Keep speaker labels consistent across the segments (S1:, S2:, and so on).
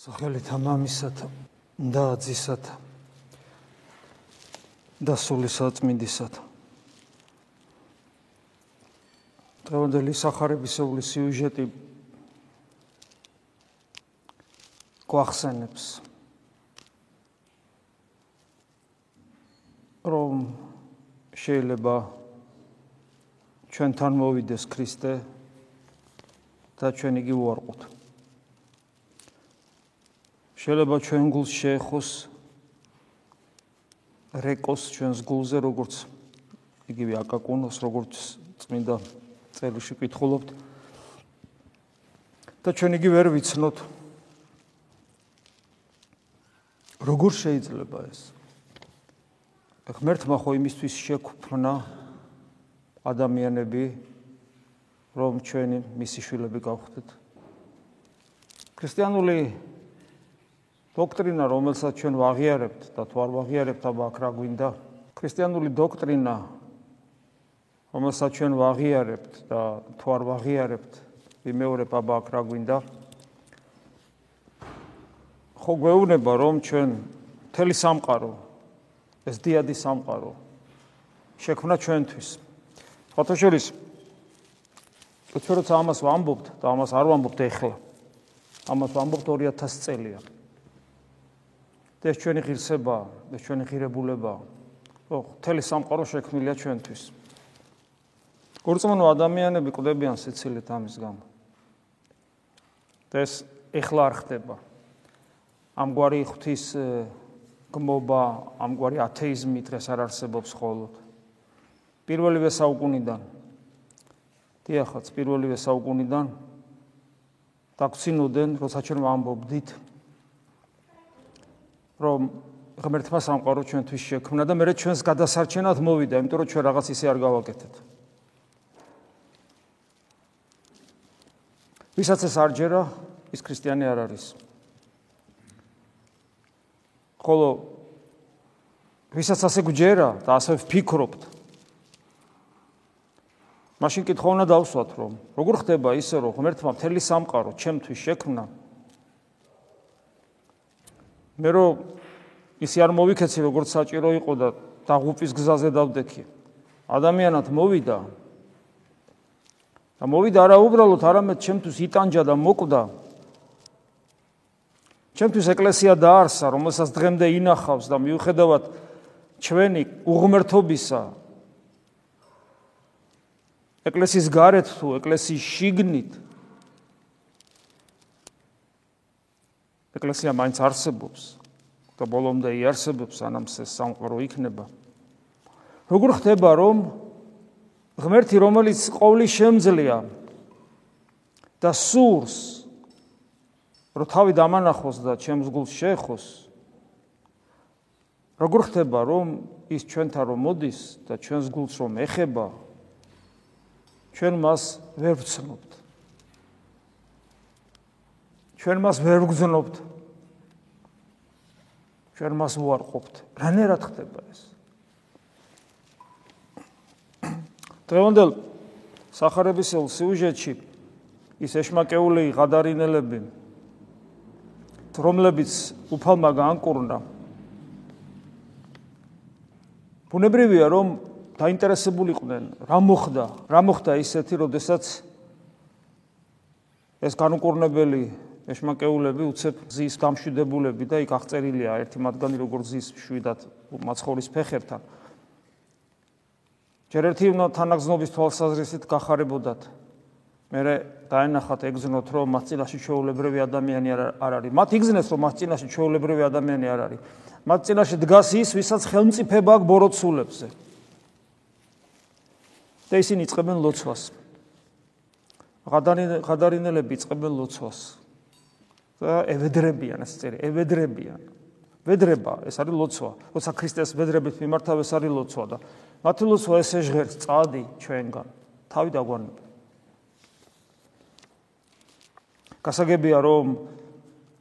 S1: სახელითა მამისათა და ძისათა და სული საწმინდისათა დღევანდელი სახარებისეული სიუჟეტი გვახსენებს რომ შეიძლება ჩვენთან მოვიდეს ქრისტე და ჩვენ იგი უარყოთ შეიძლება ჩვენ გულს შეეხოს რეკოს ჩვენს გულზე როგორც იგივე აკაკუნოს როგორც წმინდა წერიში კითხულობთ. და ჩვენ იგი ვერ ვიცნოთ როგორ შეიძლება ეს? ღმერთმა ხო იმისთვის შექმნა ადამიანები რომ ჩვენი მისი შვილები გავხდეთ ქრისტიანული დოქტრინა, რომელსაც ჩვენ ვაღიარებთ და თუ არ ვაღიარებთ, აბა აქ რა გვინდა? ქრისტიანული დოქტრინა, რომელსაც ჩვენ ვაღიარებთ და თუ არ ვაღიარებთ, ვიმეორებ, აბა აქ რა გვინდა? ხო გვეუბნება, რომ ჩვენ მთელი სამყარო ეს დიადი სამყარო შექმნა ჩვენთვის. ფოტოშორის ჩვენ როცა ამას ვამბობთ და ამას არ ვამბობთ ეხლა. ამას ვამბობთ 2000 წელია. და ეს ჩვენი ღირსება, ეს ჩვენი ღირებულება. ხო, მთელი სამყარო შექმნილია ჩვენთვის. გორწმუნო ადამიანები ყვდებიან სიცილით ამის გამო. და ეს ეხლა არ ხდება. ამგვარი ღვთის გმობა, ამგვარი ათეიზმი დღეს არ არსებობს ხოლოდ. პირველივე საუკუნიდან დიახაც, პირველივე საუკუნიდან დაგცინოდნენ, როცა ჩვენ ვამბობდით, რომ ღმერთმა სამყარო ჩვენთვის შექმნა და მე ჩვენს გადასარჩენად მოვიდა, იმიტომ რომ ჩვენ რაღაც ისე არ გავაკეთეთ. ვისაც ეს არ ჯერა, ის ქრისტიანი არ არის. ხოლო ვისაც ასე გჯერა და ასე ვფიქრობთ, მაშინ კითხვა უნდა დავსვათ, რომ როგორ ხდება ისე, რომ ღმერთმა მთელი სამყარო ჩემთვის შექმნა მე რომ ისი არ მოვიქეცი როგორც საჭირო იყო და დაღუპის გზაზე დავდექი. ადამიანად მოვიდა. და მოვიდა არა უბრალოდ არამედ ჩემთვის იტანჯა და მოკვდა. ჩემთვის ეკლესია დაარსა რომელსაც დღემდე ინახავს და მიუხედავად ჩვენი უღმრთობისა ეკლესიის გარეთ თუ ეკლესიის შიგნით ეკლესია მაინც არსებობს და ბოლომდე იარსებობს ანამს ეს სამყარო იქნება როგორ ხდება რომ ღმერთი რომელიც ყოვლის შემძლეა და სურს რომ თავი დამანახოს და ჩემს გულს შეეხოს როგორ ხდება რომ ის ჩვენთან რომ მოდის და ჩვენს გულს რომ ეხება ჩვენ მას ვერ ვცნობთ ჩვენ მას ვერ ვგზნობთ. ჩვენ მას ვუარყოფთ. რანერად ხდება ეს? დღევანდელ сахарებისელ სიუჟეტში ის ეშმაკეული ღადარინელები რომლებიც უფალმა გაანკურნა ბუნებრივია რომ დაინტერესებული იყვნენ რა მოხდა რა მოხდა ისეთი როდესაც ეს განუკურნებელი ეშმაკეულები უცებ ზის გამშვიდებულები და იქ აღწერილია ერთი მათგანი როგორც ზის შვიდად მაცხოვრის ფეხერთან. ჯერ ერთი უნდა თანაგზნობის თვალსაზრისით გახარებოდათ. მე დაენახათ ეგზნოთ რომ მათ წინაშე ჩაოლებრივი ადამიანი არ არის. მათ იგზნეს რომ მათ წინაშე ჩაოლებრივი ადამიანი არ არის. მათ წინაშე დგას ის, ვისაც ხელმწიფება აქვს ბოროტსულებზე. და ისინი წებენ ლოცვას. ღადარინელები წებენ ლოცვას. და ევედრებიან ეს წერი, ევედრებიან. ვედრება, ეს არის ლოცვა. როცა ქრისტეს ვედრებით მიმართავ, ეს არის ლოცვა და მათი ლოცვა ესე ჟღერს წადი ჩვენგან. თავი დაგვარნება. გასაგებია რომ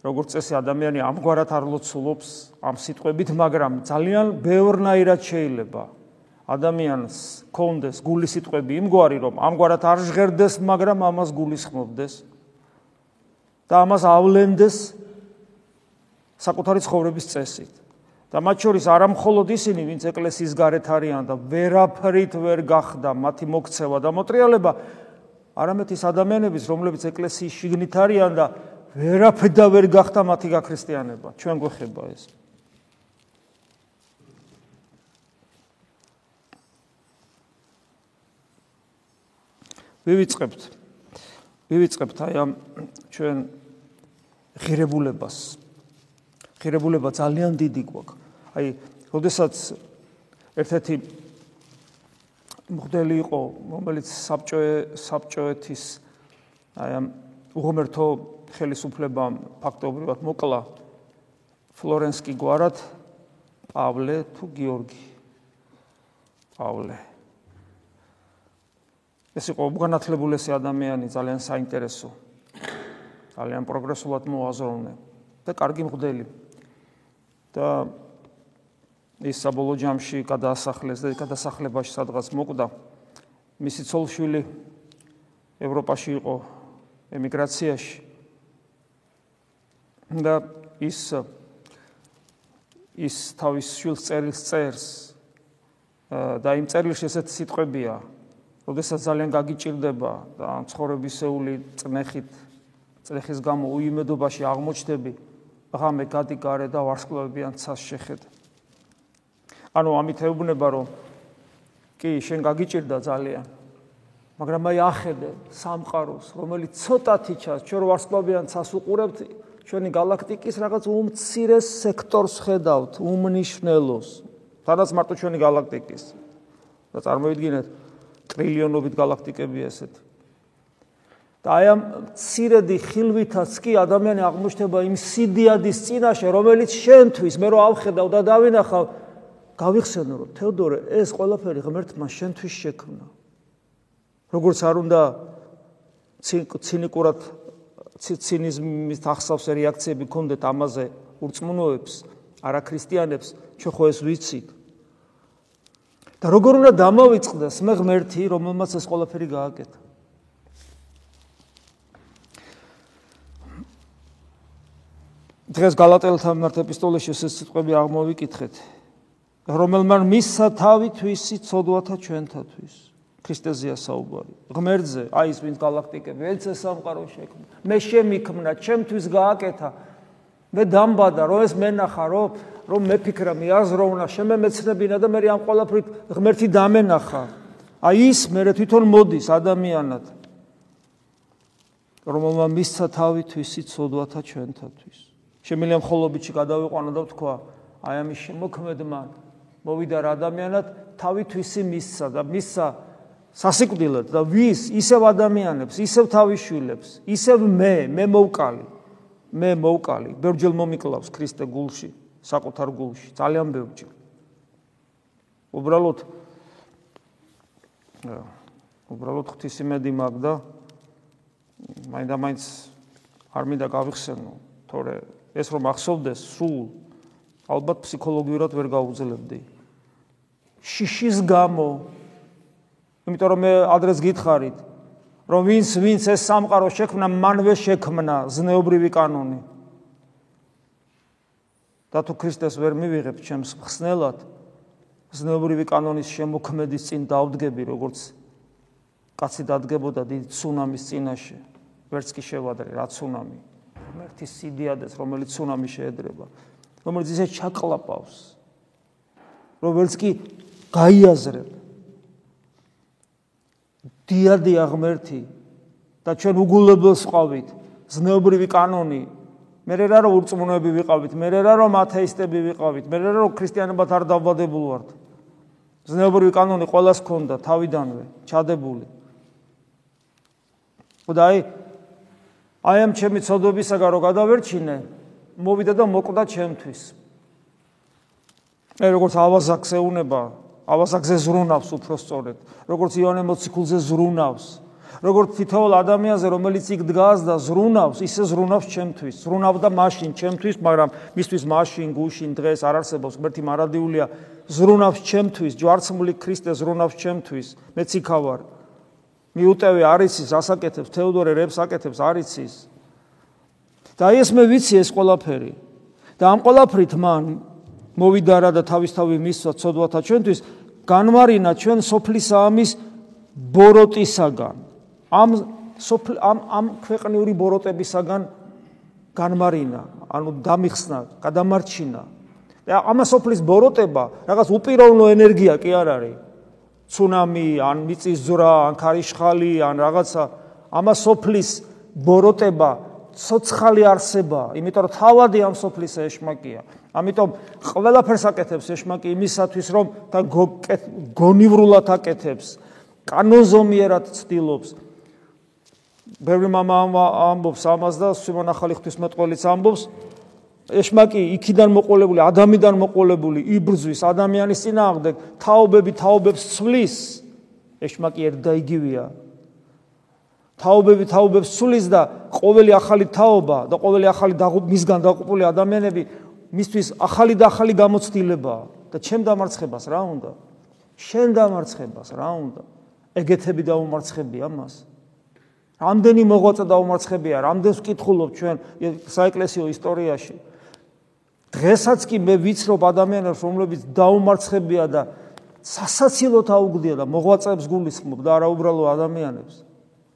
S1: როგორც წესი ადამიანი ამგვარად არ ლოცულობს ამ სიტყვებით, მაგრამ ძალიან ბევრნაირად შეიძლება ადამიანს კონდეს გული სიტყვები იმგვარი რომ ამგვარად არ ჟღერდეს, მაგრამ ამას გულისხმობდეს. და ამას ავლენდეს საკუთარი ცხოვრების წესით. და მათ შორის არა მხოლოდ ისინი, ვინც ეკლესიის გარეთ არიან და ვერაფრით ვერ გახდა მათი მოქცევა და მოტრიალება, არამედ ის ადამიანების, რომლებიც ეკლესიის შიგნით არიან და ვერაფრით და ვერ გახდა მათი გაქრისტიანება. ჩვენ გვეხება ეს. ვივიწყებთ. ვივიწყებთ აი ამ ჩვენ ღირებულებას. ღირებულება ძალიან დიდი გვაქვს. აი, ოდესაც ერთ-ერთი მღვდელი იყო, რომელიც საბჭოე საბჭოეთის აი ამ უღმერთო ხელისუფლებამ ფაქტობრივად მოკლა ფლორენსკი გვარად პავლე თუ გიორგი პავლე ეს იყო უგანათლებულესი ადამიანი ძალიან საინტერესო ძალიან პროგრესულად მოაზროვნე და კარგი მღვდელი. და ის საბოლოო ჯამში გადაასახლეს და გადასახლებაში სადღაც მოკვდა. მისი ცოლშვილი ევროპაში იყო ემიგრაციაში. და ის ის თავის შვილს წერილს წერს და იმ წერილში ესეთი სიტყვებია როდესაც ძალიან გაგიჭირდება და ცხოვრებისეული წნეხით წნეხის გამო უიმედობაში აღმოჩნდები ღამე გადი გარე და ვარსკვლავებიან ცას შეხედ. ანუ ამით ეუბნება რომ კი შენ გაგიჭირდა ძალიან მაგრამ აი ახედე სამყაროს რომელიც ცოტათი ჩანს ჩვენ ვარსკვლავებიან ცას უყურებთ ჩვენი galaktikis რაღაც უმცირეს სექტორს ხედავთ უმნიშვნელოს. თანაც მარტო ჩვენი galaktikis და წარმოვიდგინეთ ტრილიონობით galaktikები ესეთი და აი ამ ცირედი ხილვითაც კი ადამიანი აღმოჩნდება იმ სიდიადის წინაშე, რომელიც შენთვის მე რო ავხედავ და დავინახავ, გავიხსენო რომ თეოდორე ეს ყველაფერი ღმერთმა შენთვის შექმნა. როგორც არ უნდა ცინიკურად ცინიზმის ახსავს რეაქციები ქონდეთ ამაზე ურწმუნოებს, არა ქრისტიანებს, ჩვენ ხო ეს ვიცით. და როგორ უნდა დამოვიწყდეს მე ღმერთი, რომელმაც ეს ყველაფერი გააკეთა? დღეს გალატელთა მიმართ ეპისტოლეში ეს სიტყვები აღმოვიკითხეთ. რომელმა მისცა თავი თვისი ცოდვათა ჩვენთათვის. ქრისტეზია საუბარი. ღმერთზე, აი ის ვინც galaktikები, ელცე სამყარო შექმნა. მე შემიქმნა, ჩემთვის გააკეთა. მე დამბადა, რომ ეს მენახა, რომ რომ მე ფიქრა, მე აზროვნა, შემემეცნებინა და მე ამ ყოლაფრით ღმერთი დამენახა. აი ის მე თვითონ მოდის ადამიანად. რომელმა მისცა თავი თვისი ცოდვათა ჩვენთათვის. შემიძლია მხოლობიჩი გადავიყვანო და ვთქვა, აი ამის შემოქმედმა მოვიდა რა ადამიანად თავითვისი მისცა და მისცა სასიკვდილოდ და ვის ისევ ადამიანებს, ისევ თავიშვილებს, ისევ მე, მე მოვკალი. მე მოვკალი, ბერჯელ მომიკლავს ქრისტე გულში, საკუთარ გულში, ძალიან ბევრჯერ. უბრალოდ უბრალოდ ღვთისმედი მაგ და მაინდა-მაინც არ მინდა გავიხსენო, თორე ეს რომ ახსოვდეს სულ ალბათ ფსიქოლოგიურად ვერ გაუძლებდი. შიშის გამო იმიტომ რომ მე ადრეს გითხარით რომ ვინც ვინც ეს სამყარო შექმნა მანვე შექმნა ზნეობრივი კანონი. და თუ ქრისტეს ვერ მივიღებ ჩემს ხსნელად ზნეობრივი კანონის შემოქმედის წინ დავდგები როგორც კაცი დადგებოდა დიდ ცუნამის წინაშე. ვერც კი შევადრე რა ცუნამი ღმერთის სიდიადეს, რომელიც ცუნამი შეედრება, რომელიც ისე ჩაკლაპავს, რომელიც კი გაიაზრებ. დიადი აღმერთი და ჩვენ უგულებელს ყავით, ზნეობრივი კანონი. მე რა რა ურწმუნოები ვიყავით, მე რა რა ათეისტები ვიყავით, მე რა რა ქრისტიანებად არ დავადებულ ვართ. ზნეობრივი კანონი ყოველას ქონდა თავიდანვე, ჩადებული. და აი აი ამ ჩემი ცოდვებისაგან რო გადავერჩინე, მოვიდა და მოკვდა ჩემთვის. მე როგორც ავაზაკს ეუნება, ავაზაკზე ზრუნავს უფრო სწორედ, როგორც იონე მოციქულზე ზრუნავს, როგორც თითოეულ ადამიანზე, რომელიც იქ დგას და ზრუნავს, ისე ზრუნავს ჩემთვის. ზრუნავდა მაშინ ჩემთვის, მაგრამ მისთვის მაშინ გუშინ დღეს არ არსებობს, მერტი მარადიულია, ზრუნავს ჩემთვის, ჯვარცმული ქრისტე ზრუნავს ჩემთვის. მეც იქავარ. მიუტევი არიცის ასაკეთებს თეოდორე რებს აკეთებს არიცის და ეს მე ვიცი ეს ყველაფერი. და ამ ყოლაფრით მან მოვიდა რა და თავისთავი მისცა ცოდვათა ჩვენთვის განმარინა ჩვენ სოფლის ამის ბოროტისაგან. ამ სოფლ ამ ამ ქვეყნიური ბოროტებისაგან განმარინა ანუ დამიხსნა გადამარჩინა. და ამ სოფლის ბოროტება რაღაც უპიროვნო ენერგია კი არ არის ცუნამი ან მიწის ზრა ან ქარიშხალი ან რაღაცა. ამ სოფლის ბოროტება ცოცხალი არსება. იმიტომ რომ თავადი ამ სოფლის ეშმაკია. ამიტომ ყველაფერს აკეთებს ეშმაკი იმისათვის რომ და გონივრულად აკეთებს კანონზომიერად ცდილობს. ბევრი მამა ამბობს ამას და სიმონ ახალი ღვთისმეტყველიც ამბობს ეშმაკი იქიდან მოყოლებული ადამიანიდან მოყოლებული იბრძვის ადამიანის წინააღმდეგ თაობები თაობებს ცვლის ეშმაკი ერთ და იგივეა თაობები თაობებს ცვლის და ყოველი ახალი თაობა და ყოველი ახალი მისგან დაღუპული ადამიანები მისთვის ახალი და ახალი გამოცდილებაა და ჩემ დამარცხებას რა უნდა? შენ დამარცხებას რა უნდა? ეგეთები დაუმარცხებია მას. რამდენი მოღვაწე დაუმარცხებია, რამდენს ვკითხულობ ჩვენ საეკლესიო ისტორიაში. დღესაც კი მე ვიცნობ ადამიანებს, რომლებიც დაუმარცხებია და სასაცილოდ აუგდია და მოღვაწეებს გულისხმობ და არა უბრალო ადამიანებს.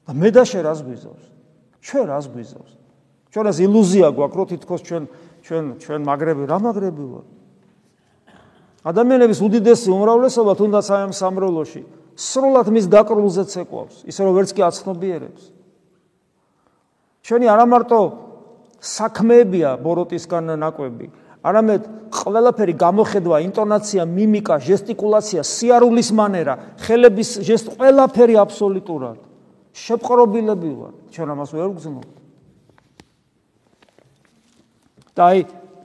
S1: და მე და შე რას გვიზავს? ჩვენ რას გვიზავს? ჩვენ ეს ილუზია გვაქვს, რომ თითქოს ჩვენ ჩვენ ჩვენ მაგრები რა მაგრები ვარ ადამიანების უდიდესი უმრავლესობა თუნდაც ამ სამრევლოში სრულად მის დაკრულზე ცეკვავს ისე რომ ვერც კი აცნობიერებს ჩვენი არა მარტო საქმეებია ბოროტისგან ნაკვები არამედ ყველაფერი გამოხედვა ინტონაცია მიმიკა ჟესტიკულაცია სიარულის მანერა ხელების ჟესტ ყველაფერი აბსოლუტურად. შეპყრობილები ვარ. ჩვენ ამას ვერ ვგზნობთ და აი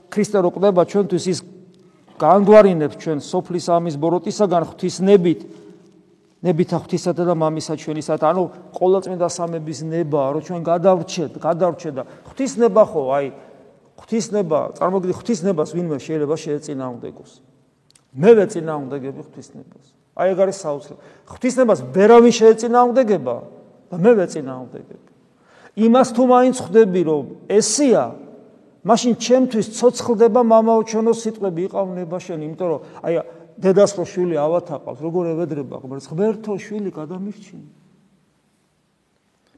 S1: ქრისტე რო ყდება ჩვენთვის ის განგვარინებს ჩვენ სოფლის ამის ბოროტისაგან ღვთისნებით ნებითა ღვთისათა და მამისა ჩვენისათა ანუ ყოვლადწმინდა სამების ნება რომ ჩვენ გადავრჩეთ გადავრჩეთ და ღვთისნება ხო აი ღვთისნება წარმოგიდგენთ ღვთისნებას ვინმე შეიძლება შეეწინააღმდეგოს. მე ვეწინააღმდეგები ღვთისნებას. აი ეგ არის საოცრად ღვთისნებას ვერავინ შეეწინააღმდეგება და მე ვეწინააღმდეგები იმას თუ მაინც ხვდები რომ ესია მაშინ ჩემთვის ცოცხლდება მამაო ჩვენო სიტყვები იყავნება შენ იმიტომ რომ აი დედას რო შვილი ავათაყავს როგორ ევედრება ღმერთს? ღმერთო შვილი გადამირჩინე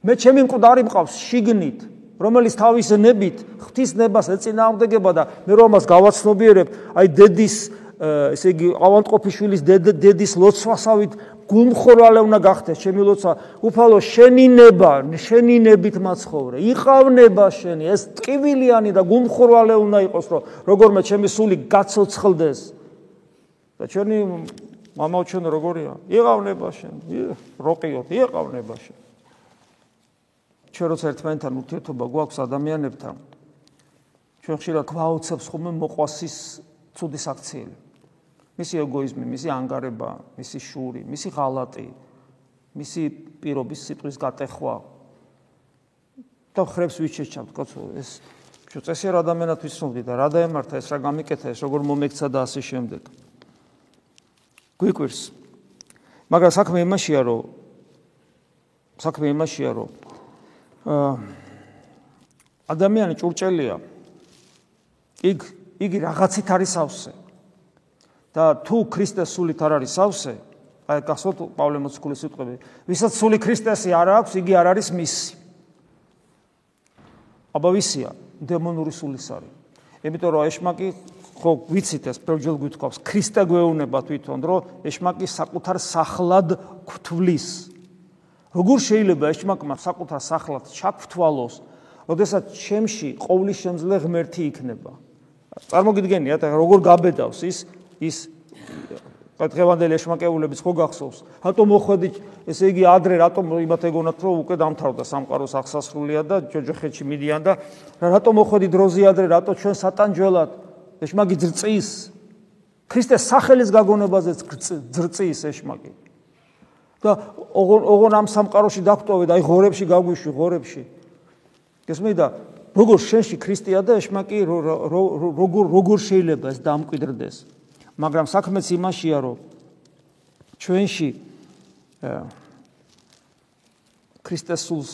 S1: მე ჩემი მკვდარი მყავს შიგნით რომელიც თავის ნებით ღვთის ნებას ეწინააღმდეგება და მე რომ მას გავაცნობიერებ, აი დედის ესე იგი ავანტყოფიშვილის დედის ლოცვასავით გულხორვალე უნდა გახდეს. ჩემი ლოცვა უფალო შენი ნება შენი ნებით მაცხოვრე იყავნება შენი ეს ტკივილიანი და გულხორვალე უნდა იყოს რომ როგორმე ჩემი სული გაცოცხლდეს. და ჩვენი მამაო ჩვენ როგორია იყავნება შენ როყიოთ იყავნება შენ ჩვენ როცა ერთმანეთთან ურთიერთობა გვაქვს ადამიანებთან ჩვენ ხშირად გვაოცებს ხოლმე მოყვასის ცუდი საქციელი მისი ეგოიზმი, მისი ანგარება, მისი შური, მისი ღალატი, მისი პირობის სიტყვის გატეხვა და ხრებს ვიჩეჩავთ, კაცო, ეს შუ წესიერ ადამიანად ვიცნობდი და რა დაემართა ეს რა გამიკეთა ეს როგორ მომექცა და ასე შემდეგ. გვიკვირს. მაგრამ საქმე იმაშია, რომ საქმე იმაშია, რომ ადამიანი ჭურჭელია. იქ იგი რაღაცით არის ავსე. და თუ ქრისტეს სულით არ არის სავსე, აი გასოთ პავლე მოციქულის სიტყვები, ვისაც სული ქრისტესი არ აქვს, იგი არ არის მისი. აბა ვისია? დემონური სულის არის. იმიტომ რომ ეშმაკი ხო ვიცით ეს პროჯელ გვითხოვს, ქრისტე გვეუბნება თვითონ, რომ ეშმაკი საკუთარ სახლად გვთვლის. როგორ შეიძლება ეშმაკმა საკუთარ სახლად ჩაგვთვალოს, როდესაც ჩემში ყოვლის შემძლე ღმერთი იქნება? წარმოგიდგენიათ, როგორ გაბედავს ის ის დღევანდელი ეშმაკეულების ხო გახსოვს? რატომ მოხვედი, ესე იგი ადრე რატომ იმათ ეგონათ რომ უკვე დამთავრდა სამყაროს აღსასრულია და ჯოჯოხეთში მიდიან და რატომ მოხვედი დროზე ადრე, რატო ჩვენ სატანჯველად ეშმაკი ძრწის? ქრისტეს სახელის გაგონებაზეც ძრწის ეშმაკი. და ოღონ ოღონ ამ სამყაროში დაგტოვე და აი ღორებში გაგვიშვი, ღორებში. გესმედი და როგორ შენში ქრისტეა და ეშმაკი როგორ როგორ შეიძლება ეს დამკვიდრდეს? მაგრამ საქმეც იმაშია, რომ ჩვენში ქრისტესულს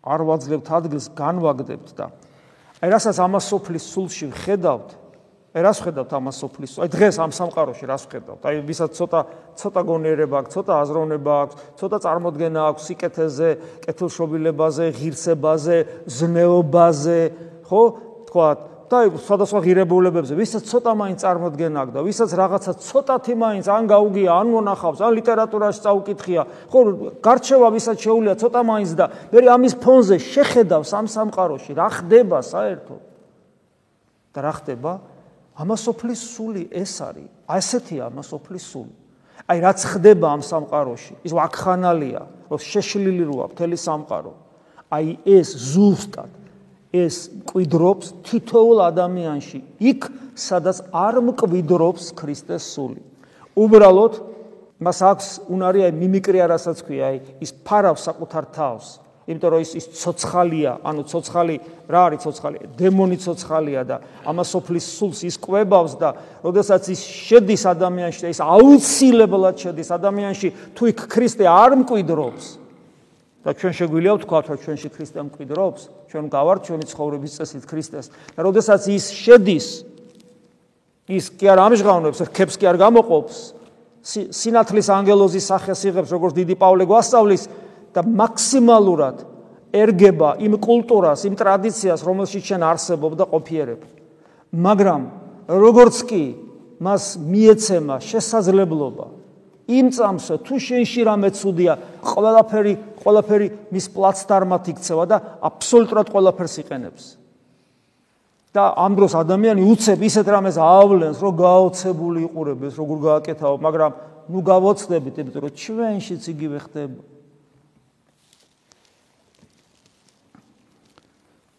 S1: არ ვაძლევთ ადგილს, განვაგდებთ და აი რასაც ამას სოფლის სულში ხედავთ, აი რას ხედავთ ამას სოფლის? აი დღეს ამ სამყაროში რას ხედავთ? აი ვისაც ცოტა ცოტა გონიერება აქვს, ცოტა აზროვნება აქვს, ცოტა წარმოდგენა აქვს სიკეთეზე, კეთილშობილებაზე, ღირსებაზე, ზნეობაზე, ხო? თქვათ, და სხვადასხვა ღირებულებებზე, ვისაც ცოტა მაინც წარმოდგენა აქვს და ვისაც რაღაცა ცოტათი მაინც ან გაუგია, ან მონახავს, ან ლიტერატურაში წაუკითხია, ხო, გარჩევა ვისაც შეუულია ცოტა მაინც და მე ამის ფონზე შეხედავს ამ სამყაროში, რა ხდება საერთოდ? და რა ხდება? ამასოფლის სული ეს არის. ასეთია ამასოფლის სული. აი რაც ხდება ამ სამყაროში, ის ვაკხანალია, რომ შეშლილი როა მთელი სამყარო. აი ეს ზუსტად ეს მკვიდრობს თითოეულ ადამიანში, იქ სადაც არ მკვიდრობს ქრისტეს სული. უბრალოდ მას აქვს უნარი აი მიმიკრია რასაც ქვია, აი ის ფარავს საკუთარ თავს, იმიტომ რომ ის ის ცოცხალია, ანუ ცოცხალი რა არის ცოცხალი? დემონი ცოცხალია და ამას სოფლის სულს ის კვებავს და როდესაც ის შედის ადამიანში და ის აუცილებლად შედის ადამიანში, თუ იქ ქრისტე არ მკვიდრობს, და ჩვენ შეგვიძლია ვთქვათ, რომ ჩვენში ქრისტე მკვიდრობს, ჩვენ გავართ ჩვენი ცხოვრების წესით ქრისტეს. და როდესაც ის შედის, ის კი არ ამჟღავნებს, რქებს კი არ გამოყოფს, სინათლის ანგელოზის სახეს იღებს, როგორც დიდი პავლე გვასწავლის და მაქსიმალურად ერგება იმ კულტურას, იმ ტრადიციას, რომელშიც ჩვენ არსებობ და ყოფიერებ. მაგრამ როგორც კი მას მიეცემა შესაძლებლობა იმ წამს თუ შენში რამე ცუდია, ყველაფერი, ყველაფერი მის პლაცდარმად იქცევა და აბსოლუტურად ყველაფერს იყენებს. და ამ დროს ადამიანი უცებ ისეთ რამეს ავლენს, რომ გაოცებული იყურებს, როგორ გააკეთაო, მაგრამ ნუ გავოცდებით, იმიტომ რომ ჩვენშიც იგივე ხდება.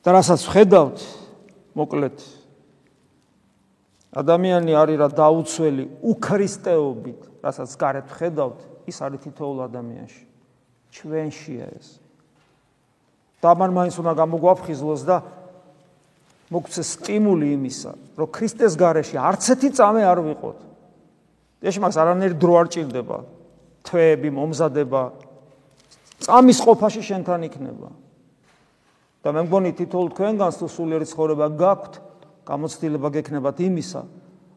S1: და რასაც ხედავთ, მოკლედ ადამიანი არის რა დაუცველი უქრისტეობით რასაც გარეთ ხედავთ, ის არის თითოეულ ადამიანში. ჩვენშია ეს. და მან მაინც უნდა გამოგვაფხიზლოს და მოგცეს სტიმული იმისა, რომ ქრისტეს გარეშე არც ერთი წამე არ ვიყოთ. ეს მას არანაირი დრო არ ჭირდება. თვეები, მომზადება წამის ყოფაში შენთან იქნება. და მე მგონი თითოეულ თქვენგანს თუ სულიერი ცხოვრება გაქვთ, გამოცდილება გექნებათ იმისა,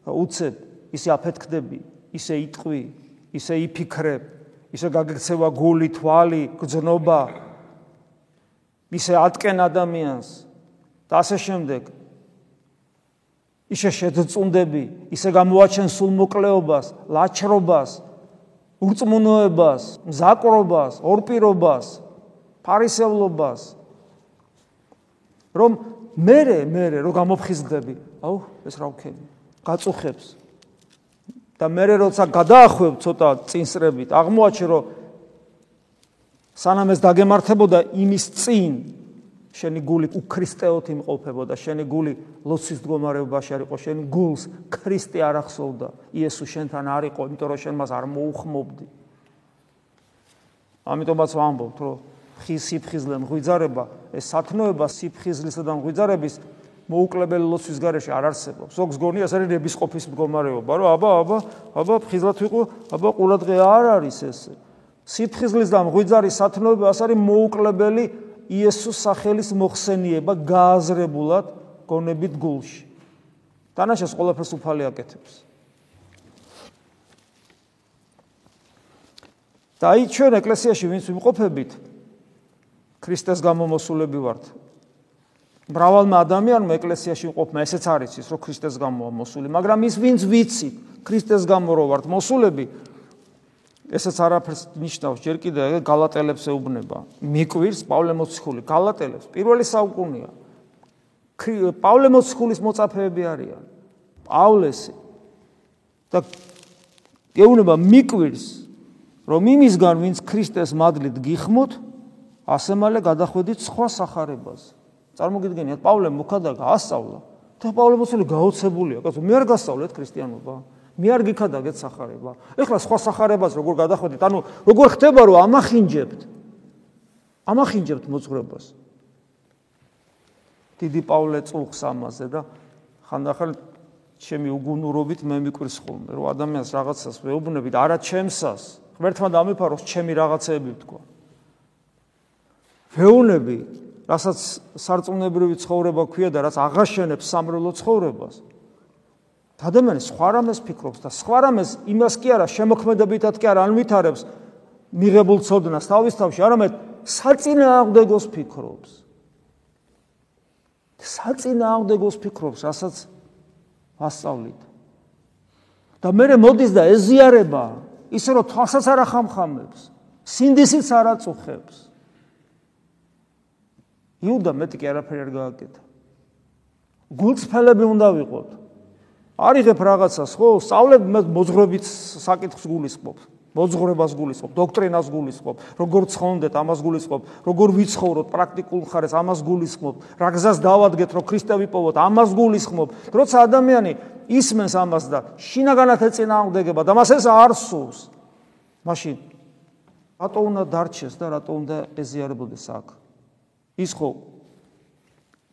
S1: რომ უცებ ისე აფეთქდები, ისე იტყვი, ისე იფიქრებ, ისე გაგეცევა გული, თვალი, გძნობა. ისე ატკენ ადამიანს და ასე შემდეგ. ისე შეძწუნდები, ისე გამოაჩენ სულ მოკლეობას, ლაჩრობას, ურწმუნოებას, მზაკრობას, ორპირობას, ფარისევლობას. რომ მე მე რო გამოფხიზდები, აუ, ეს რა ვქენი? გაწუხებს. და მე როცა გადაახვევ ცოტა წინსრებით აღმოაჩე რომ სანამ ეს დაგემართებოდა იმის წინ შენი გული უქრისტეოთ იმყოფებოდა შენი გული ლოცვის მდგომარეობაში არ იყო შენი გულს ქრისტე არ ახსოვდა იესო შენთან არ იყო იმიტომ რომ შენ მას არ მოუხმობდი ამიტომაც ვამბობთ რომ ხის სიფხიზლე მღვიძარება ეს სათნოება სიფხიზლისა და მღვიძარების მოუკლებელი ლოცვის garaში არ არსებობს. ზოგს გონი ეს არის ნების ყოფის მდგომარეობა, რომ აბა, აბა, აბა ფხიზლად ვიყო, აბა ყურადღე არ არის ეს. სიფხიზლის და მღვიძარის სათნოება ეს არის მოუკლებელი იესოს სახელის მოხსენიება გააზრებულად გონებით გულში. დანაშას ყველაფერს უფალი აკეთებს. და აი ჩვენ ეკლესიაში ვინც ვიმყოფებით ქრისტეს გამომოსულები ვართ მრავალმა ადამიანმა ეკლესიაში მყოფმა ესეც არის ის, რომ ქრისტეს გამოა მოსული, მაგრამ ის ვინც ვიცი, ქრისტეს გამო რო ვართ მოსულები, ესეც არაფერს ნიშნავს, ჯერ კიდე გალატელებს ეუბნება. მიკვირს პავლე მოციქული, გალატელებს, პირველი საუკუნეა. პავლე მოციქულის მოწაფეები არიან. პავლესი და ეუბნება მიკვირს, რომ იმისგან ვინც ქრისტეს მადლით გიხმოთ, ასე მალე გადახვედით სხვა სახარებაზე. წარმოგიდგენიათ პავლე მუქადა გაასწავლა და პავლე მოცული გაოცებულია. კაცო მე არ გასწავლეთ ქრისტიანობა. მე არ გიქადაგეთ სახარება. ეხლა სხვა სახარებას როგორ გადახვედით? ანუ როგორ ხდება რომ ამახინჯებთ? ამახინჯებთ მოძღვრებას? დიდი პავლე წუხს ამაზე და ხანდახან ჩემი უგუნურობით მე მიკვირს ხოლმე რომ ადამიანს რაღაცას ვეუბნებით არა ჩემსას ღმერთმა დამიფაროს ჩემი რაღაცეები თქვა ვეუბნები რასაც სარწმუნოებრივი ცხოვრება ქვია და რაც აღაშენებს სამრელო ცხოვრებას. ადამიანი სხვა რამეს ფიქრობს და სხვა რამეს იმას კი არა შემოქმედებითად კი არა ანვითარებს მიღებულ ცოდნას თავის თავში, არამედ საწინააღმდეგოს ფიქრობს. საწინააღმდეგოს ფიქრობს, რასაც ასწავლით. და მე მოდის და ეზიარება, ისე რომ თვალსაც არ ახამხამებს, სინდისიც არ აწუხებს. იუდა მეტი კი არაფერი არ გააკეთა. გულწრფელები უნდა ვიყოთ. არიღებ რაღაცას, ხო? სწავლებ მოძღრობით საკითხს გულისხმობ. მოძღრებას გულისხმობ, დოქტრინას გულისხმობ, როგორ ცხონდეთ, ამას გულისხმობ, როგორ ვიცხოვროთ პრაქტიკულ ხარეს, ამას გულისხმობ, რა გზას დავადგეთ, რომ ქრისტე ვიპოვოთ, ამას გულისხმობ. როცა ადამიანი ისმენს ამას და შინაგანად ეწინააღმდეგება და მას ეს არ სურს, მაშინ რატო უნდა დარჩეს და რატო უნდა ეზიარებოდეს აქ? ის ხო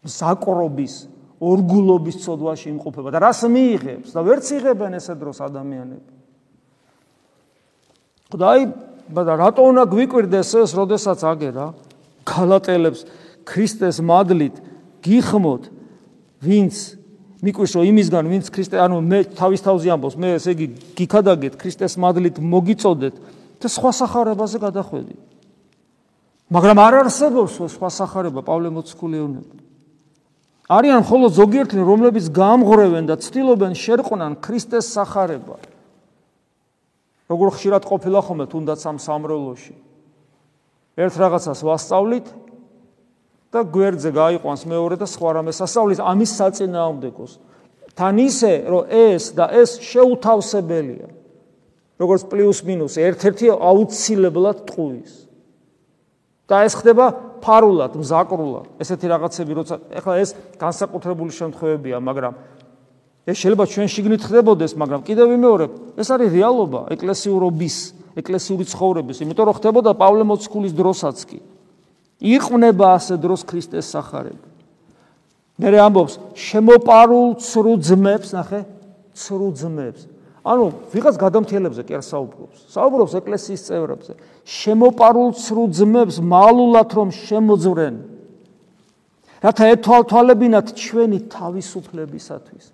S1: საკრობის ორგულობის ცოდვაში იმყოფება და რას მიიღებს და ვერც იღებენ ესე დროს ადამიანები. ხდაი, მაგრამ რატო უნდა გვიკვირდეს ეს, როდესაც აგერა გალატელებს ქრისტეს მადლით გიხმოთ, ვინც მიკვირს რომ იმისგან ვინც ქრისტე, ანუ მე თავის თავზე ამბობს, მე ესე იგი გიქადაგეთ ქრისტეს მადლით მოგიწოდეთ და სხვა სახარებაზე გადახვედით. მაგრამ არ არსებობს სხვა სახარება პავლე მოციქულეონები. არიან მხოლოდ ზოგიერთი რომლებიც გამღრევენ და ცდილობენ შერყნან ქრისტეს სახარება. როგორ ხშირად ყოფილა ხოლმე თუნდაც ამ სამრევლოში. ერთ რაღაცას ვასწავლით და გვერდზე გაიყვანს მეორე და სხვა რამეს ასწავლის ამის საწინააღმდეგოს. თან ისე რომ ეს და ეს შეუთავსებელია. როგორც პლუს მინუს ერთ-ერთი აუცილებლად ტყუის. და ეს ხდება ფარულად, მზაკრულად. ესეთი რაღაცები, როცა ეხლა ეს განსაკუთრებული შემთხვევებია, მაგრამ ეს შეიძლება ჩვენ შიგნით ხდებოდეს, მაგრამ კიდევ ვიმეორებ, ეს არის რეალობა ეკლესიურობის, ეკლესიური ცხოვრების, იმიტომ რომ ხდებოდა პავლე მოციქულის დროსაც კი. იყვნება ასე დროს ქრისტეს სახარება. მე რე ამბობს, შემოპარულ ცრუ ძმებს, ნახე, ცრუ ძმებს. ანუ ვიღაც გადამთელებზე კი არ საუბრობს. საუბრობს ეკლესიის წევრებზე. შემოპარულ ცრუ ძმებს მალულად რომ შემოძვრენ. რათა ეთვალთვალებინათ ჩვენი თავისუფლებისათვის.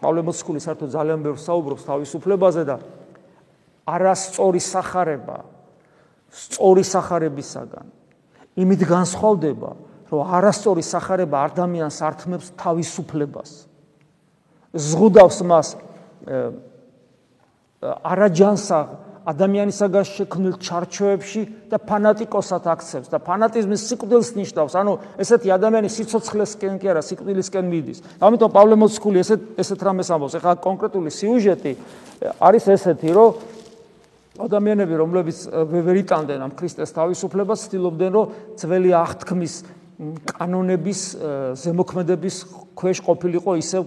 S1: პავლე მოციქული საერთოდ ძალიან ბევრ საუბრობს თავისუფლებაზე და არასწორი სახარება სწორი სახარებისაგან. იმით განსხვავდება, რომ არასწორი სახარება ადამიანს ართმევს თავისუფლებას. ზღუდავს მას არაჯანსაღ ადამიანისაგან შექმნილ ჩარჩოებში და ფანატიკოსად აქცევს და ფანატიზმის სიკვდილს ნიშნავს. ანუ ესეთი ადამიანი სიცოცხლესკენ კი არა, სიკვდილისკენ მიდის. ამიტომ პავლე მოციქული ესეთ ესეთ რამეს ამბობს. ეხლა კონკრეტული სიუჟეტი არის ესეთი, რომ ადამიანები, რომლებიც ვერიტანდენ ამ ქრისტეს თავისუფლებას, ცდილობდნენ, რომ ძველი აღთქმის კანონების ზემოქმედების ქვეშ ყოფილიყო ისევ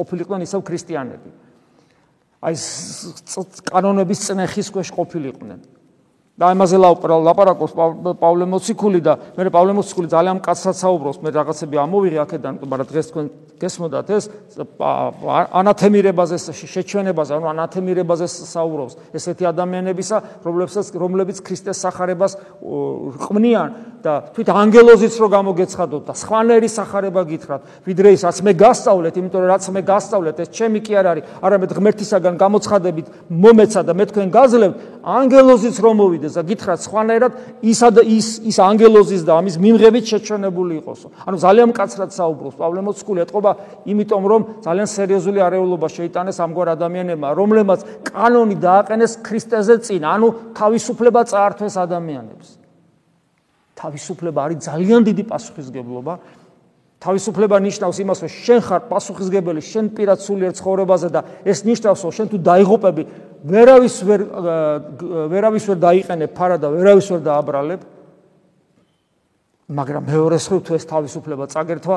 S1: ყოფილიყვნენ ისევ ქრისტიანები. აი კანონების წნეხის ქვეშ ყოფილიყვნენ. და ამაზე ლაპარაკობს პავლე მოციქული და მე პავლე მოციქული ძალიან მკაცრად საუბრობს. მე რაღაცები ამოვიღე აქედან მაგრამ დღეს თქვენ გესმოდათ ეს ანათემირებაზე შეჩვენებაზე ანუ ანათემირებაზე საუბრობს. ესეთი ადამიანებისა რომლებსაც რომლებიც ქრისტეს სახარებას ყმნიან და თვით ანგელოზიც რო გამოგეცხადოთ და სხვანაირი სახარება გითხრათ. ვიდრე ის რაც მე გასწავლეთ იმიტომ რომ რაც მე გასწავლეთ ეს ჩემი კი არ არის. არამედ ღმერთისაგან გამოცხადებით მომეცა და მე თქვენ გაძლევთ ანგელოზიც რომ მოვიდეს და გითხრათ სხვანაირად ისა და ის ის ანგელოზის და ამის მიმღებით შეჩვენებული იყოსო ანუ ძალიან მკაცრად საუბრობს. პავლე მოციქული ეთყობა იმიტომ რომ ძალიან სერიოზული არეულობა შეიტანეს ამგვარ ადამიანებმა რომლებმაც კანონი დააყენეს ქრისტეზე წინ. ანუ თავისუფლება წაართვეს ადამიანებს. თავისუფლება არის ძალიან დიდი პასუხისგებლობა. თავისუფლება ნიშნავს იმას, რომ შენ ხარ პასუხისგებელი შენ პირად სულიერ ცხოვრებაზე და ეს ნიშნავს, რომ შენ თუ დაიღუპები, ვერავის ვერ ვერავის ვერ დაიყენებ ფარა და ვერავის ვერ დააბრალებ. მაგრამ მეორე მხრივ თუ ეს თავისუფლება წაგერთვა,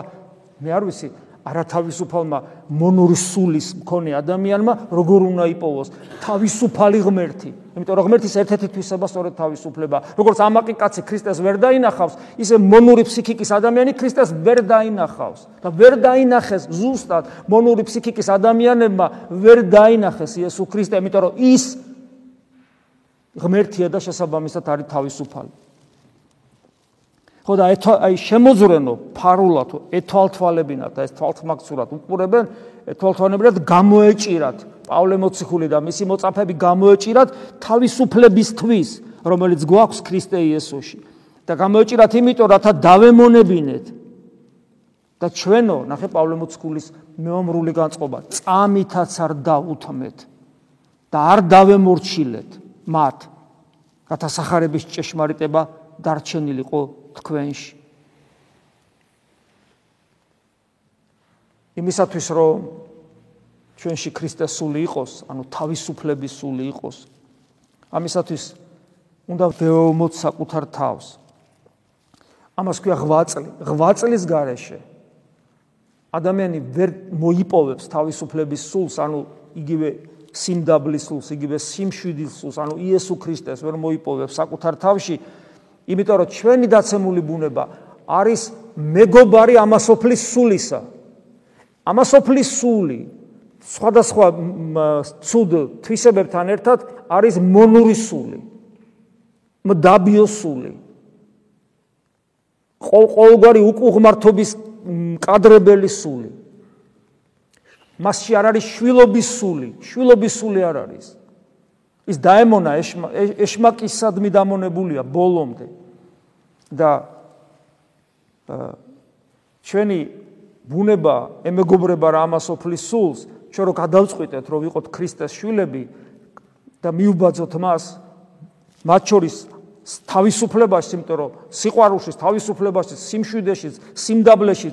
S1: მე არ ვიცი, არათავისუფალმა მონური სულის მქონე ადამიანმა როგორ უნდა იპოვოს თავისუფალი ღმერთი იმიტომ რომ ღმერთის ერთ-ერთი თვისება სწორედ თავისუფლება როგორც ამაყი კაცი ქრისტეს ვერ დაინახავს ისე მონური ფსიქიკის ადამიანი ქრისტეს ვერ დაინახავს. და ვერ დაინახეს ზუსტად მონური ფსიქიკის ადამიანებმა ვერ დაინახეს იესო ქრისტე იმიტომ რომ ის ღმერთია და შესაბამისად არის თავისუფალი ხო და აი შემოძრენო ფარულად ეთვალთვალებინათ და ეს თვალთმაგცურად უყურებენ ეთვალთვალებინათ გამოეჭირათ პავლე მოციქული და მისი მოწაფები გამოეჭირათ თავისუფლებისთვის რომელიც გვაქვს ქრისტე იესოში და გამოეჭირათ იმიტომ რათა დავემონებინეთ. და ჩვენო ნახე პავლე მოციქულის მეომრული განწყობა წამითაც არ დაუთმეთ და არ დავემორჩილეთ მათ რათა სახარების ჭეშმარიტება დარჩენილიყო თქვენში. იმისათვის რომ ჩვენში ქრისტეს სული იყოს ანუ თავისუფლების სული იყოს. ამისათვის უნდა ვეომოთ საკუთარ თავს. ამას ქვია ღვაწლი. ღვაწლის გარეშე ადამიანი ვერ მოიპოვებს თავისუფლების სულს ანუ იგივე სიმდაბლის სულს იგივე სიმშვიდის სულს ანუ იესო ქრისტეს ვერ მოიპოვებს საკუთარ თავში იმიტომ რომ ჩვენი დაცემული ბუნება არის მეგობარი ამასოფლის სულისა. ამასოფლის სული სხვადასხვა ცუდ თვისებებთან ერთად არის მონური სული მდაბიო სული. ყოველგვარი უკუღმართობის კადრებელი სული. მასში არ არის შვილობის სული შვილობის სული არ არის. ის დაემონა ეშმაკისადმი დამონებულია ბოლომდე. და ჩვენი ბუნება ემეგობრება რა ამასოფლის სულს ჩვენ რო გადავწყვიტეთ რომ ვიყოთ ქრისტეს შვილები და მიუბაძოთ მას მათ შორის თავისუფლებაში, იმიტომ რომ სიყვარულში, თავისუფლებაში, სიმშვიდეში, სიმდაბლეში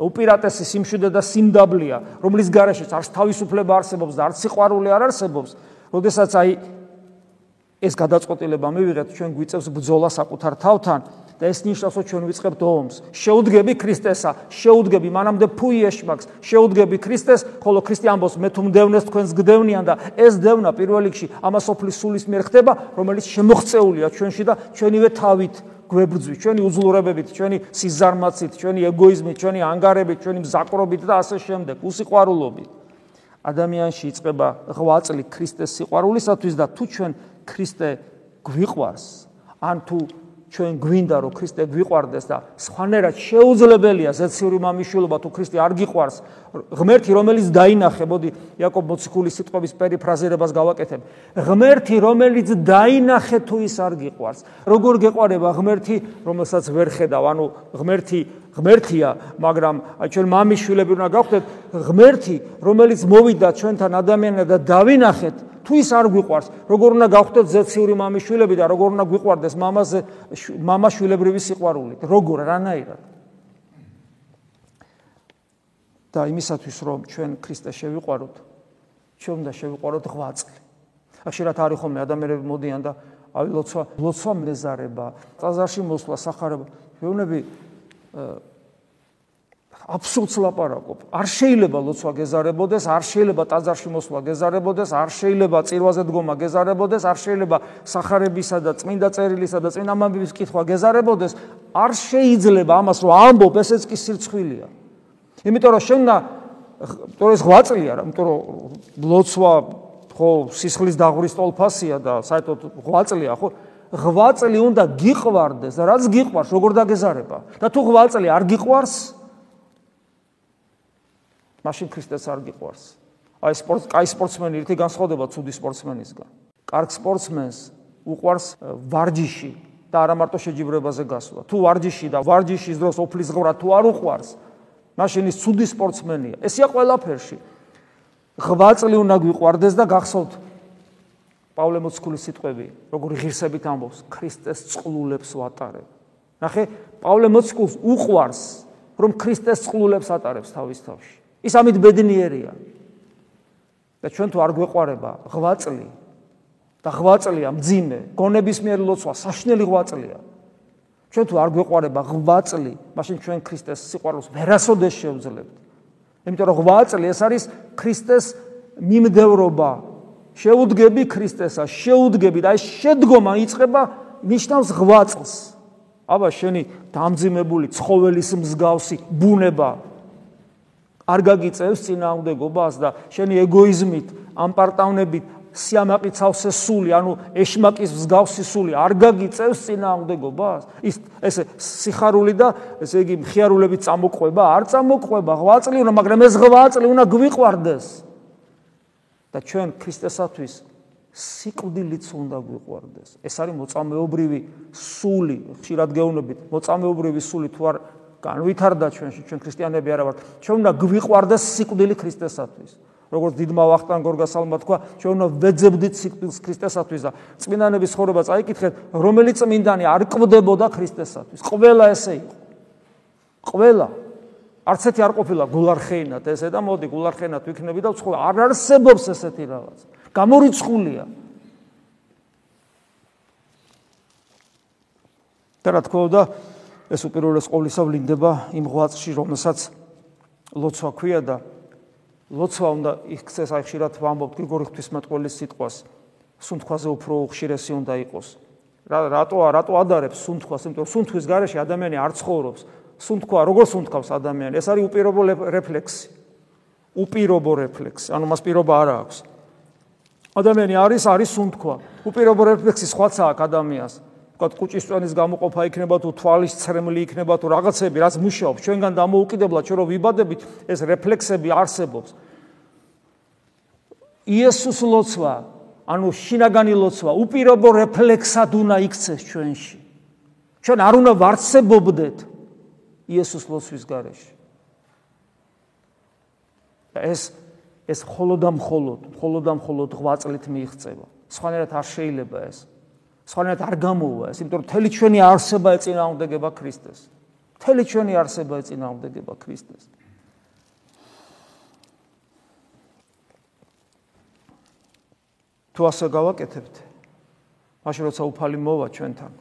S1: უპირატესი სიმშვიდე და სიმდაბლეა, რომლის გარეშეც არც თავისუფლება არსებობს და არც სიყვარული არ არსებობს. როდესაც აი ეს გადაწყვეტილება მივიღეთ, ჩვენ გვიწევს ბძოლა საკუთარ თავთან, და ეს ნიშნავს რომ ჩვენ ვიწყებთ ომს. შეუდგები ქრისტესა, შეუდგები მანამდე ფუი ეშმაკს, შეუდგები ქრისტეს, ხოლო ქრისტე ამბობს მე თუ მდევნეს თქვენს გდევნიან და ეს დევნა პირველ რიგში ამას ოფლის სულის მიერ ხდება, რომელიც შემოღწეულია ჩვენში და ჩვენივე თავით გვებრძვის, ჩვენი უძლურებებით, ჩვენი სიზარმაცით, ჩვენი ეგოიზმით, ჩვენი ანგარებით, ჩვენი მზაკრობით და ასე შემდეგ, უსიყვარულობით. ადამიანში იწყება ღვაწლი ქრისტეს სიყვარულისათვის და თუ ჩვენ ქრისტე გვიყვარს, ან თუ ჩვენ გვინდა რომ ქრისტე გვიყვარდეს და სხვანაირად შეუძლებელია ზეციური მამიშვილობა თუ ქრისტე არ გიყვარს ღმერთი რომელიც დაინახე მოდი იაკობ მოციქულის სიტყვების პერიფრაზირებას გავაკეთებ. ღმერთი რომელიც დაინახე თუ ის არ გიყვარს. როგორ გეყვარება ღმერთი? რომელსაც ვერ ხედავ. ანუ ღმერთი ღმერთია მაგრამ ჩვენ მამიშვილები უნდა გავხდეთ ღმერთი რომელიც მოვიდა ჩვენთან ადამიანად და დავინახეთ თუ ის არ გვიყვარს, როგორ უნდა გავხდეთ ზეციური მამიშვილები და როგორ უნდა გვიყვარდეს მამაზე მამაშვილებრივი სიყვარული? როგორ რანაირად? და იმისათვის რომ ჩვენ ქრისტეს შევიყვაროთ, ჩვენ უნდა შევიყვაროთ ღვაწლი. ახშირად არის ხოლმე ადამიანები მოდიან და აი ლოცვა, ლოცვა მეზარება, წაზარში მოსვლა, სახარება. მეუბნები აბსოლუტს ლაპარაკობ. არ შეიძლება ლოცვა გეზარებოდეს, არ შეიძლება ტაძარში მოსვლა გეზარებოდეს, არ შეიძლება წირვაზე დგომა გეზარებოდეს, არ შეიძლება სახარებისა და წმინდა წერილისა და წმინდა მამების კითხვა გეზარებოდეს, არ შეიძლება ამას რომ ამბობ, ესეც კი სირცხვილია. იმიტომ რომ შენ და თორე ეს ღვაწლია რა, იმიტომ რომ ლოცვა ხო სისხლის დაღურის ტოლფასია და საერთოდ ღვაწლია ხო? ღვაწლი უნდა გიყვარდეს რაც გიყვარს, როგორ დაგეზარება? და თუ ღვაწლი არ გიყვარს, მაშინ ქრისტეს არ გიყვარს. აი სპორტ, კაი სპორტსმენი ერთი განსხვავდება ცუდი სპორტსმენისგან. კარგ სპორტსმენს უყვარს ვარჯიში და არა მარტო შეჯიბრებაზე გასვლა. თუ ვარჯიში და ვარჯიშის დროს ოფლის ღვრა თუ არ უყვარს, მაშინ ის ცუდი სპორტსმენია. ესია ყველაფერში. ღვაწლი უნდა გვიყვარდეს და გახსოვთ პავლე მოციქულის სიტყვები, როგორი ღირსებით ამბობს, ქრისტეს წყლულებს ვატარებ. ნახე, პავლე მოციქულს უყვარს, რომ ქრისტეს წყლულებს ატარებს თავის თავში. ის ამით ბედნიერია. და ჩვენ თუ არ გვეყარება ღვაწლი და ღვაწლია მძიმე, გონების მიერ ლოცვა, საშნელი ღვაწლია. ჩვენ თუ არ გვეყარება ღვაწლი, მაშინ ჩვენ ქრისტეს სიყვარულს ვერასოდეს შევძლებთ. იმიტომ რომ ღვაწლი ეს არის ქრისტეს მიმდევრობა. შეუდგები ქრისტესა, შეუდგები და ეს შედგომა იწება ნიშნავს ღვაწლს. აბა შენი დამძიმებული ცხოველის მსგავსი ბუნება არ გაგიწევს წინააღმდეგობას და შენი ეგოიზმით, ამპარტავნებით სიამაყის ავსე სული, ანუ ეშმაკის მსგავსი სული არ გაგიწევს წინააღმდეგობას? ის ესე სიხარული და ესე იგი მხიარულებით წამოყვება, არ წამოყვება, ღვაწლი უნდა, მაგრამ ეს ღვაწლი უნდა გვიყვარდეს. და ჩვენ ქრისტესათვის სიკვდილიც უნდა გვიყვარდეს. ეს არის მოწამეობრივი სული, ხშირად გეუბნებით, მოწამეობრივი სული თუ არ განვითარდა ჩვენში, ჩვენ ქრისტიანები არა ვართ. ჩვენ უნდა გვიყვარდეს სიკვდილი ქრისტესათვის. როგორც დიდმა ვახტანგ გორგასალმა თქვა, ჩვენ უნდა ვეძებდით სიკვდილს ქრისტესათვის და წმინდანების ხორობა წაიკითხეთ, რომელი წმინდანი არ კვდებოდა ქრისტესათვის. ყველა ესე იყო. ყველა არც ერთი არ ყოფილა გულარხეინად ესე და მოდი გულარხეინად ვიქნები და ვცხო არ არსებობს ესეთი რაღაც. გამორიცხულია. და რა თქმა უნდა, ეს უპირველეს ყოვლისა ვლინდება იმ ღვაწლში, რომელსაც ლოცვა ქვია და ლოცვა უნდა იქცეს აი ხშირად ვამბობთ გრიგორი ღვთისმეტყველის სიტყვას. სუნთქვაზე უფრო ხშირესი უნდა იყოს. რა რატო რატო ადარებს სუნთქვას? იმიტომ რომ სუნთქვის გარეშე ადამიანი არ ცხოვრობს. სუნთქვა როგორ სუნთქავს ადამიანი? ეს არის უპირობო რეფლექსი. უპირობო რეფლექსი. ანუ მას პირობა არ აქვს. ადამიანი არის არის სუნთქვა. უპირობო რეფლექსი სხვაცა აქვს ადამიანს ვთქვათ კუჭის წვენის გამოყოფა იქნება თუ თვალის ცრემლი იქნება თუ რაღაცები რაც მუშაობს. ჩვენგან დამოუკიდებლად ჩვენ რო ვიბადებით ეს რეფლექსები არსებობს. იესოს ლოცვა ანუ შინაგანი ლოცვა უპირობო რეფლექსად უნდა იქცეს ჩვენში. ჩვენ არ უნდა ვარცებობდეთ იესოს ლოცვის გარეშე. ეს ეს მხოლოდ და მხოლოდ მხოლოდ და მხოლოდ ღვაწლით მიიღწევა. სხვანაირად არ შეიძლება ეს სხვანაირად არ გამოვა ეს, იმიტომ რომ თელი ჩვენი არსება ეწინააღმდეგება ქრისტეს. თელი ჩვენი არსება ეწინააღმდეგება ქრისტეს. თუ ასე გავაკეთებთ, მაშინ როცა უფალი მოვა ჩვენთან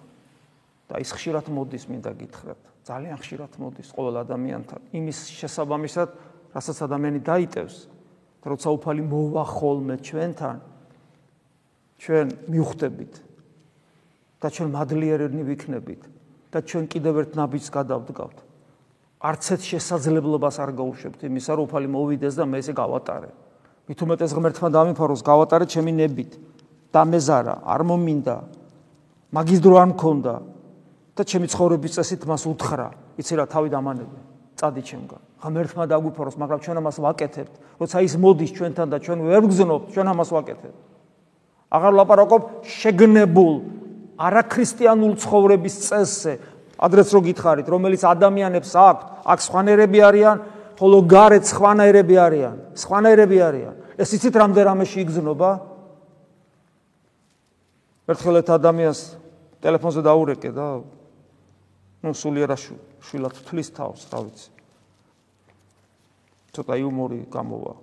S1: და ის ხშირად მოდის, მინდა გითხრათ, ძალიან ხშირად მოდის ყოველ ადამიანთან, იმის შესაბამისად, რასაც ადამიანი დაიტევს, როცა უფალი მოვა ხოლმე ჩვენთან, ჩვენ მივხვდებით, და ჩვენ მადლიერნი ვიქნებით და ჩვენ კიდევ ერთ ნაბიჯს გადავდგავთ. არც ერთ შესაძლებლობას არ გაუშვებთ იმისა, რომ უფალი მოვიდეს და მე ესე გავატარე. მით უმეტეს ღმერთმა დამიფაროს გავატარე ჩემი ნებით და მეზარა, არ მომინდა. მაგის დრო არ მქონდა და ჩემი ცხოვრების წესით მას უთხრა, იცი რა თავი დამანები. წადი ჩემგან. ღმერთმა დაგვიფაროს, მაგრამ ჩვენ ამას ვაკეთებთ. როცა ის მოდის ჩვენთან და ჩვენ ვერ გგზნობთ, ჩვენ ამას ვაკეთებთ. აღარ ლაპარაკობ შეგნებულ არაქრისტიანულ ცხოვრების წესზე, ადრეს რო გითხარით, რომელიც ადამიანებს აქვთ, აქ სხვანაირები არიან, ხოლო გარეთ სხვანაირები არიან, სხვანაირები არიან. ეს იცით რამდენ რამეში იგზნობა? ერთხელ ერთ ადამიანს ტელეფონზე დაურეკე და ნუ სულიერა შვილად თვლის თავს, რა ვიცი. ცოტა იუმორი გამოვა.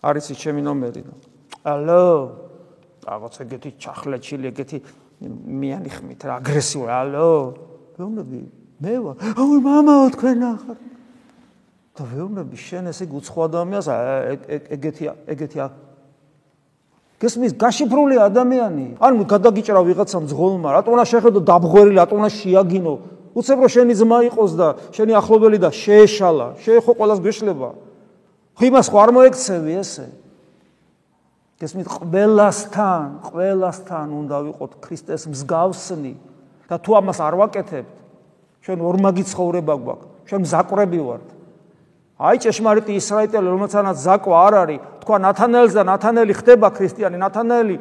S1: არის ის ჩემი ნომერი და ალო რაღაც ეგეთი ჩახლეჩილი, ეგეთი მიანი ხმით რა აგრესიული, ალო. ვეუბნები, მე ვარ. აუ მამაო თქვენ ახარ. და ვეუბნები, შენ ესე გუცხო ადამიანს ეგეთი ეგეთი გესმის გაშიფრული ადამიანი. ანუ გადაგიჭრა ვიღაცა მძღოლმა, რატო უნდა შეხედო დაბღვერილი, რატო უნდა შეაგინო? უცებ რო შენი ძმა იყოს და შენი ახლობელი და შეეშალა, შეეხო ყოველას გეშლება. ხო იმას ხო არ მოექცევი ესე? გესმით ყველასთან, ყველასთან უნდა ვიყოთ ქრისტეს მსგავსნი და თუ ამას არ ვაკეთებთ, ჩვენ ორმაგი ცხოვრება გვაქვს, ჩვენ მზაკვრები ვართ. აი ჭეშმარიტი ისრაელელი, რომელთანაც ზაკვა არ არის, თქვა ნათანელს და ნათანელი ხდება ქრისტიანი, ნათანელი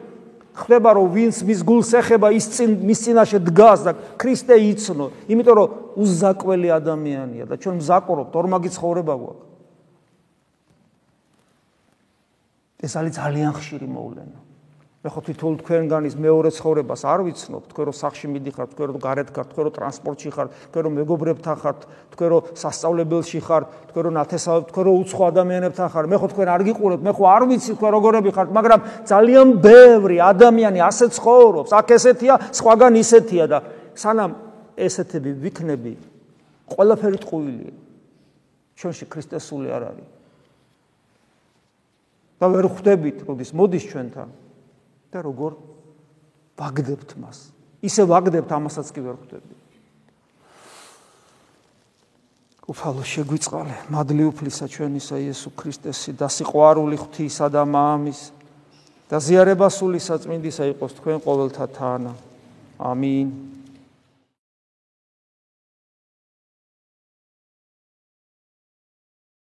S1: ხდება რომ ვინც მის გულს ეხება ის წინ მის წინაშე დგას და ქრისტე იცნო, იმიტომ რომ უზაკველი ადამიანია და ჩვენ მზაკვრობთ, ორმაგი ცხოვრება გვაქვს. ეს არის ძალიან ხშირი მოვლენა. მე ხო თვითონ თქვენგანის მეორე ცხოვრებას არ ვიცნობ, თქვენ რო სახში მიდიხართ, თქვენ რო გარეთ ხართ, თქვენ რო ტრანსპორტში ხართ, თქვენ რო მეგობრებთან ხართ, თქვენ რო სასწავლებელში ხართ, თქვენ რო ნათესავებ, თქვენ რო უცხო ადამიანებთან ხართ. მე ხო თქვენ არ გიყურებთ, მე ხო არ ვიცი თქვენ როგორები ხართ, მაგრამ ძალიან ბევრი ადამიანი ასე ცხოვრობს. აქ ესეთია, სხვაგან ისეთია და სანამ ესეთები ვიქნები, ყველაფერი ტყუილია. ჩვენში ქრისტესული არ არის. და ვერ ხვდებით, როდის მოდის ჩვენთან და როგორ ვაგდებთ მას. ისე ვაგდებთ ამასაც კი ვერ ხვდებით. უფალო შეგვიწყალე, მადლი უფლისა ჩვენისა იესო ქრისტესი და სიყვარული ღვთისა და მამის და ზიარება სული საწმინდისა იყოს თქვენ ყოველთა თან. ამინ.